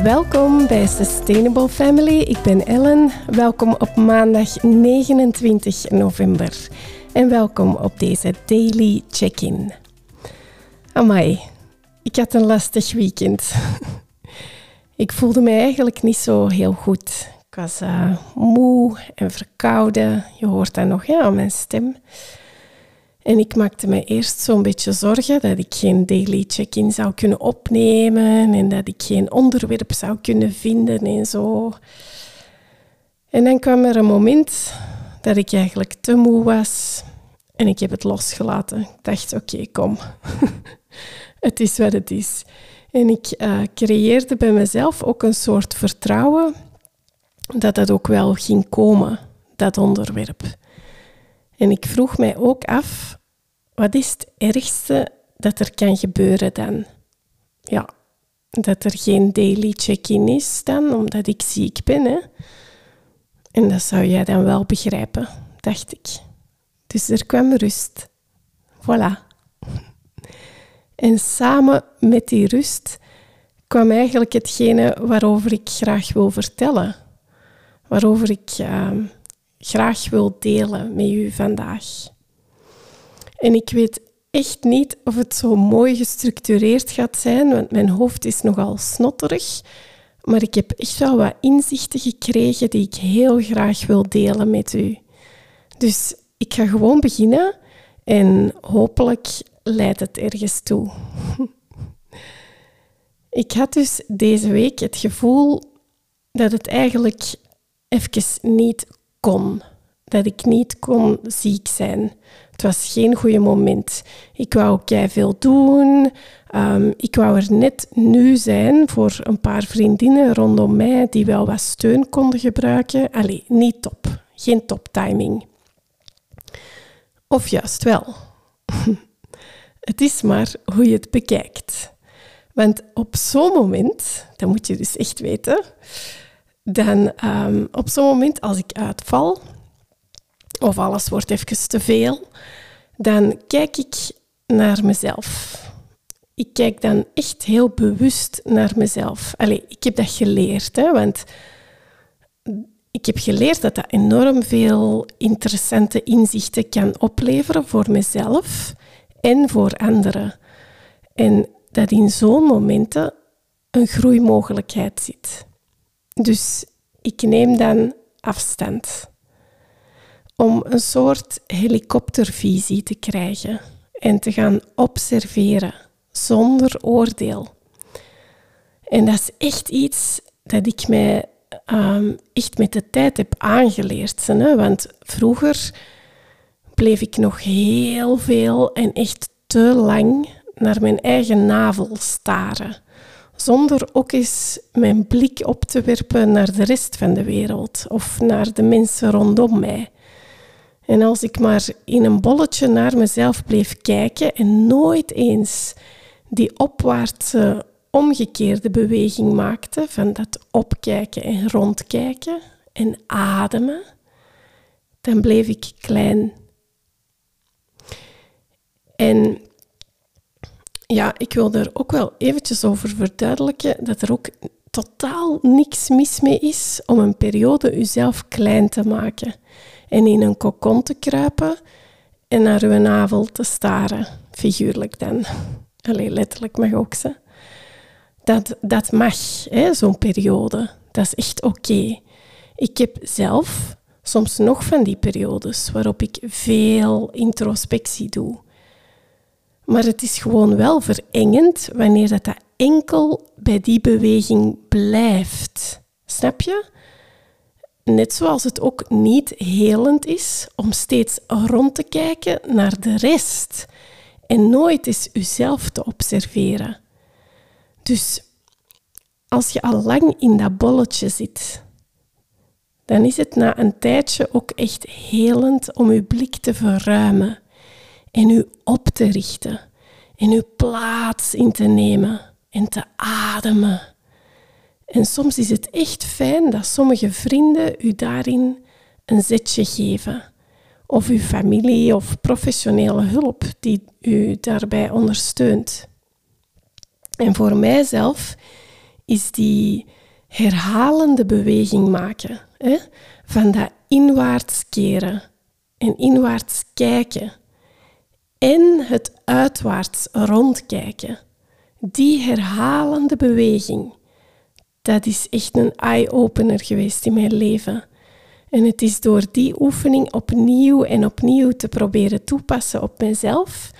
Welkom bij Sustainable Family. Ik ben Ellen. Welkom op maandag 29 november. En welkom op deze daily check-in. Amai, ik had een lastig weekend. ik voelde me eigenlijk niet zo heel goed. Ik was uh, moe en verkouden. Je hoort dat nog ja, aan mijn stem. En ik maakte me eerst zo'n beetje zorgen dat ik geen daily check-in zou kunnen opnemen en dat ik geen onderwerp zou kunnen vinden en zo. En dan kwam er een moment dat ik eigenlijk te moe was en ik heb het losgelaten. Ik dacht, oké, kom. het is wat het is. En ik uh, creëerde bij mezelf ook een soort vertrouwen dat dat ook wel ging komen, dat onderwerp. En ik vroeg mij ook af, wat is het ergste dat er kan gebeuren dan? Ja, dat er geen daily check-in is dan, omdat ik ziek ben. Hè? En dat zou jij dan wel begrijpen, dacht ik. Dus er kwam rust. Voilà. En samen met die rust kwam eigenlijk hetgene waarover ik graag wil vertellen. Waarover ik uh, graag wil delen met u vandaag. En ik weet echt niet of het zo mooi gestructureerd gaat zijn, want mijn hoofd is nogal snotterig. Maar ik heb echt wel wat inzichten gekregen die ik heel graag wil delen met u. Dus ik ga gewoon beginnen en hopelijk leidt het ergens toe. ik had dus deze week het gevoel dat het eigenlijk even niet kon. Dat ik niet kon ziek zijn. Het was geen goede moment. Ik wou veel doen. Um, ik wou er net nu zijn voor een paar vriendinnen rondom mij die wel wat steun konden gebruiken. Allee, niet top. Geen top timing. Of juist wel. het is maar hoe je het bekijkt. Want op zo'n moment, dat moet je dus echt weten, dan um, op zo'n moment als ik uitval, of alles wordt even te veel, dan kijk ik naar mezelf. Ik kijk dan echt heel bewust naar mezelf. Allee, ik heb dat geleerd, hè, want ik heb geleerd dat dat enorm veel interessante inzichten kan opleveren voor mezelf en voor anderen. En dat in zo'n momenten een groeimogelijkheid zit. Dus ik neem dan afstand om een soort helikoptervisie te krijgen en te gaan observeren zonder oordeel. En dat is echt iets dat ik mij um, echt met de tijd heb aangeleerd. Hè? Want vroeger bleef ik nog heel veel en echt te lang naar mijn eigen navel staren. Zonder ook eens mijn blik op te werpen naar de rest van de wereld of naar de mensen rondom mij. En als ik maar in een bolletje naar mezelf bleef kijken en nooit eens die opwaartse omgekeerde beweging maakte van dat opkijken en rondkijken en ademen, dan bleef ik klein. En ja, ik wil er ook wel eventjes over verduidelijken dat er ook totaal niks mis mee is om een periode uzelf klein te maken en in een kokon te kruipen en naar uw navel te staren, figuurlijk dan. Alleen letterlijk mag ook ze. Dat, dat mag, zo'n periode. Dat is echt oké. Ik heb zelf soms nog van die periodes waarop ik veel introspectie doe. Maar het is gewoon wel verengend wanneer dat, dat enkel bij die beweging blijft. Snap je? Net zoals het ook niet helend is om steeds rond te kijken naar de rest en nooit eens uzelf te observeren. Dus als je al lang in dat bolletje zit, dan is het na een tijdje ook echt helend om uw blik te verruimen en u op te richten en uw plaats in te nemen en te ademen. En soms is het echt fijn dat sommige vrienden u daarin een zetje geven. Of uw familie of professionele hulp die u daarbij ondersteunt. En voor mijzelf is die herhalende beweging maken. Hè? Van dat inwaarts keren en inwaarts kijken. En het uitwaarts rondkijken. Die herhalende beweging, dat is echt een eye-opener geweest in mijn leven. En het is door die oefening opnieuw en opnieuw te proberen toepassen op mezelf,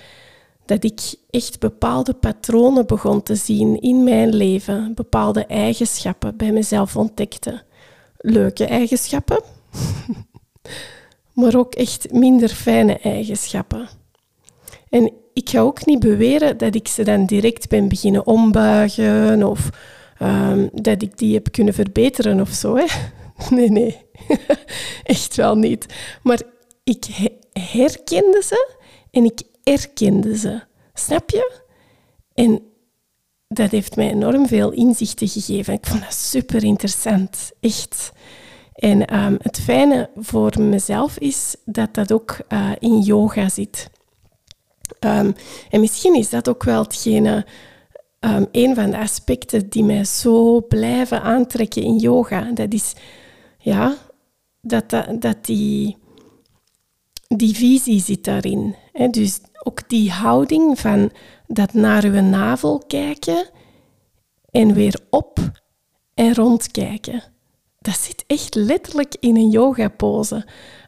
dat ik echt bepaalde patronen begon te zien in mijn leven, bepaalde eigenschappen bij mezelf ontdekte. Leuke eigenschappen, maar ook echt minder fijne eigenschappen. En ik ga ook niet beweren dat ik ze dan direct ben beginnen ombuigen of um, dat ik die heb kunnen verbeteren of zo. Nee, nee, echt wel niet. Maar ik herkende ze en ik erkende ze. Snap je? En dat heeft mij enorm veel inzichten gegeven. Ik vond dat super interessant, echt. En ehm, het fijne voor mezelf is dat dat ook uh, in yoga zit. Um, en misschien is dat ook wel hetgene, um, een van de aspecten die mij zo blijven aantrekken in yoga. Dat is ja, dat, dat, die, die visie zit daarin. Dus ook die houding van dat naar uw navel kijken en weer op en rondkijken. Dat zit echt letterlijk in een yoga-pose,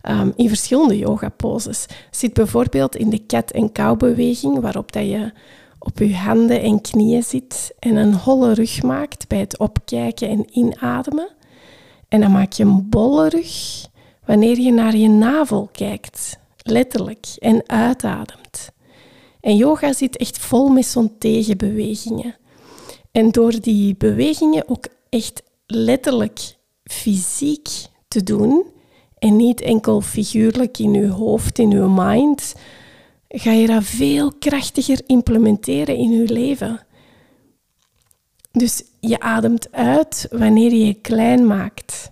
um, in verschillende yoga-poses. Zit bijvoorbeeld in de cat- en kou-beweging, waarop dat je op je handen en knieën zit en een holle rug maakt bij het opkijken en inademen. En dan maak je een bolle rug wanneer je naar je navel kijkt, letterlijk, en uitademt. En yoga zit echt vol met zo'n tegenbewegingen. En door die bewegingen ook echt letterlijk fysiek te doen en niet enkel figuurlijk in je hoofd, in je mind, ga je dat veel krachtiger implementeren in je leven. Dus je ademt uit wanneer je je klein maakt.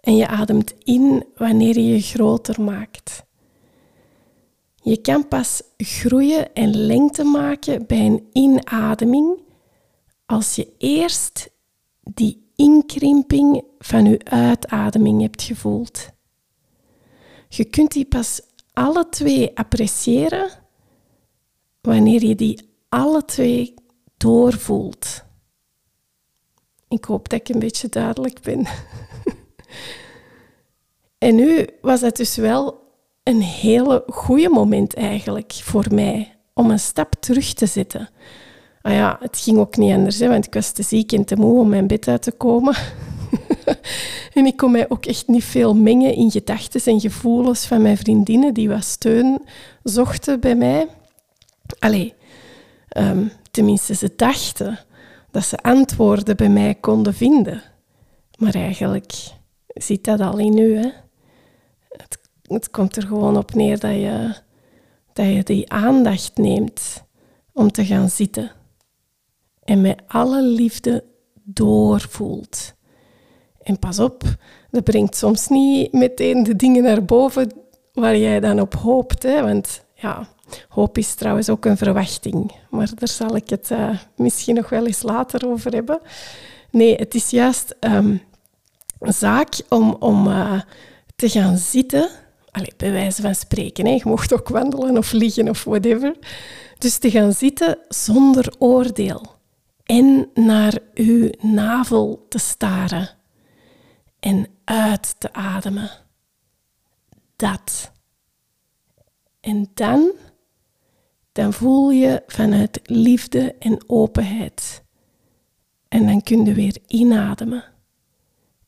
En je ademt in wanneer je je groter maakt. Je kan pas groeien en lengte maken bij een inademing als je eerst die inkrimping van je uitademing hebt gevoeld. Je kunt die pas alle twee appreciëren wanneer je die alle twee doorvoelt. Ik hoop dat ik een beetje duidelijk ben. en nu was het dus wel een hele goede moment eigenlijk voor mij om een stap terug te zetten. Ah ja, het ging ook niet anders, hè, want ik was te ziek en te moe om mijn bed uit te komen. en ik kon mij ook echt niet veel mengen in gedachten en gevoelens van mijn vriendinnen die wat steun zochten bij mij. Allee, um, tenminste, ze dachten dat ze antwoorden bij mij konden vinden. Maar eigenlijk zit dat al in u. Hè? Het, het komt er gewoon op neer dat je, dat je die aandacht neemt om te gaan zitten. En met alle liefde doorvoelt. En pas op, dat brengt soms niet meteen de dingen naar boven waar jij dan op hoopt. Hè? Want ja, hoop is trouwens ook een verwachting. Maar daar zal ik het uh, misschien nog wel eens later over hebben. Nee, het is juist um, zaak om, om uh, te gaan zitten. Allee, bij wijze van spreken. Hè. Je mocht ook wandelen of liggen of whatever. Dus te gaan zitten zonder oordeel. En naar uw navel te staren en uit te ademen. Dat. En dan, dan voel je vanuit liefde en openheid. En dan kun je weer inademen.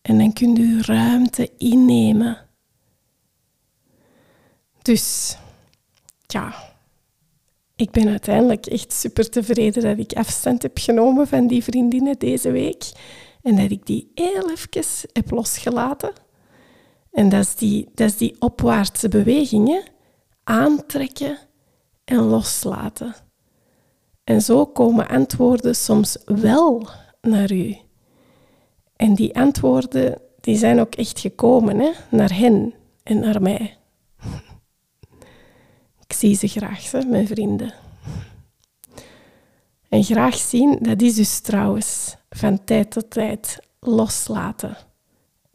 En dan kun je ruimte innemen. Dus, ja, ik ben uiteindelijk echt super tevreden dat ik afstand heb genomen van die vriendinnen deze week. En dat ik die heel even heb losgelaten. En dat is die, dat is die opwaartse bewegingen. Aantrekken en loslaten. En zo komen antwoorden soms wel naar u. En die antwoorden die zijn ook echt gekomen, hè? naar hen en naar mij. Ik zie ze graag, hè, mijn vrienden. En graag zien, dat is dus trouwens van tijd tot tijd loslaten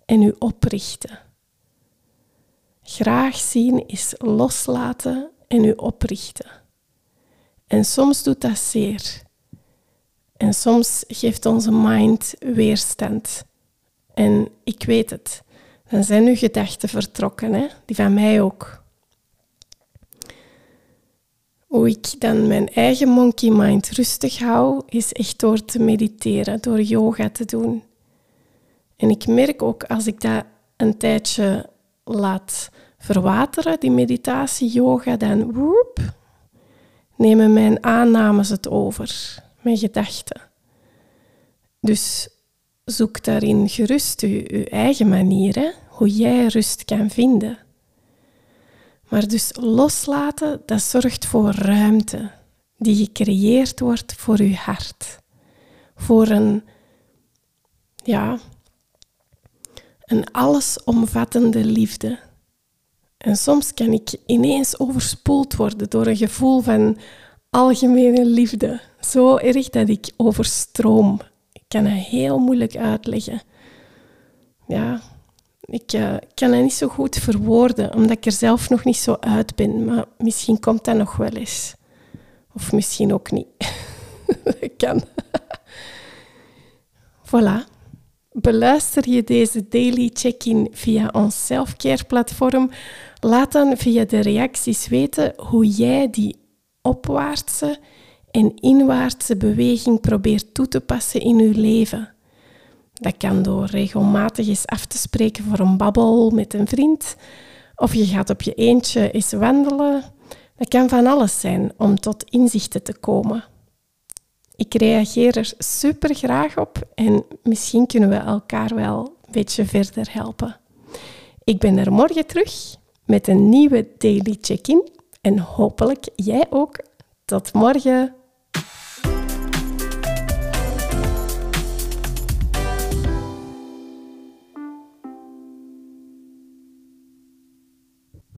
en u oprichten. Graag zien is loslaten en u oprichten. En soms doet dat zeer. En soms geeft onze mind weerstand. En ik weet het. Dan zijn uw gedachten vertrokken, hè? die van mij ook. Hoe ik dan mijn eigen monkey mind rustig hou, is echt door te mediteren, door yoga te doen. En ik merk ook als ik dat een tijdje laat verwateren, die meditatie, yoga, dan woep, nemen mijn aannames het over, mijn gedachten. Dus zoek daarin gerust je, eigen manier, hoe jij rust kan vinden. Maar dus loslaten, dat zorgt voor ruimte die gecreëerd wordt voor je hart. Voor een, ja, een allesomvattende liefde. En soms kan ik ineens overspoeld worden door een gevoel van algemene liefde. Zo erg dat ik overstroom. Ik kan het heel moeilijk uitleggen. Ja, ik uh, kan het niet zo goed verwoorden, omdat ik er zelf nog niet zo uit ben. Maar misschien komt dat nog wel eens. Of misschien ook niet. dat kan. voilà. Beluister je deze daily check-in via ons selfcare platform? Laat dan via de reacties weten hoe jij die opwaartse en inwaartse beweging probeert toe te passen in je leven. Dat kan door regelmatig eens af te spreken voor een babbel met een vriend, of je gaat op je eentje eens wandelen. Dat kan van alles zijn om tot inzichten te komen. Ik reageer er super graag op en misschien kunnen we elkaar wel een beetje verder helpen. Ik ben er morgen terug met een nieuwe daily check-in en hopelijk jij ook. Tot morgen.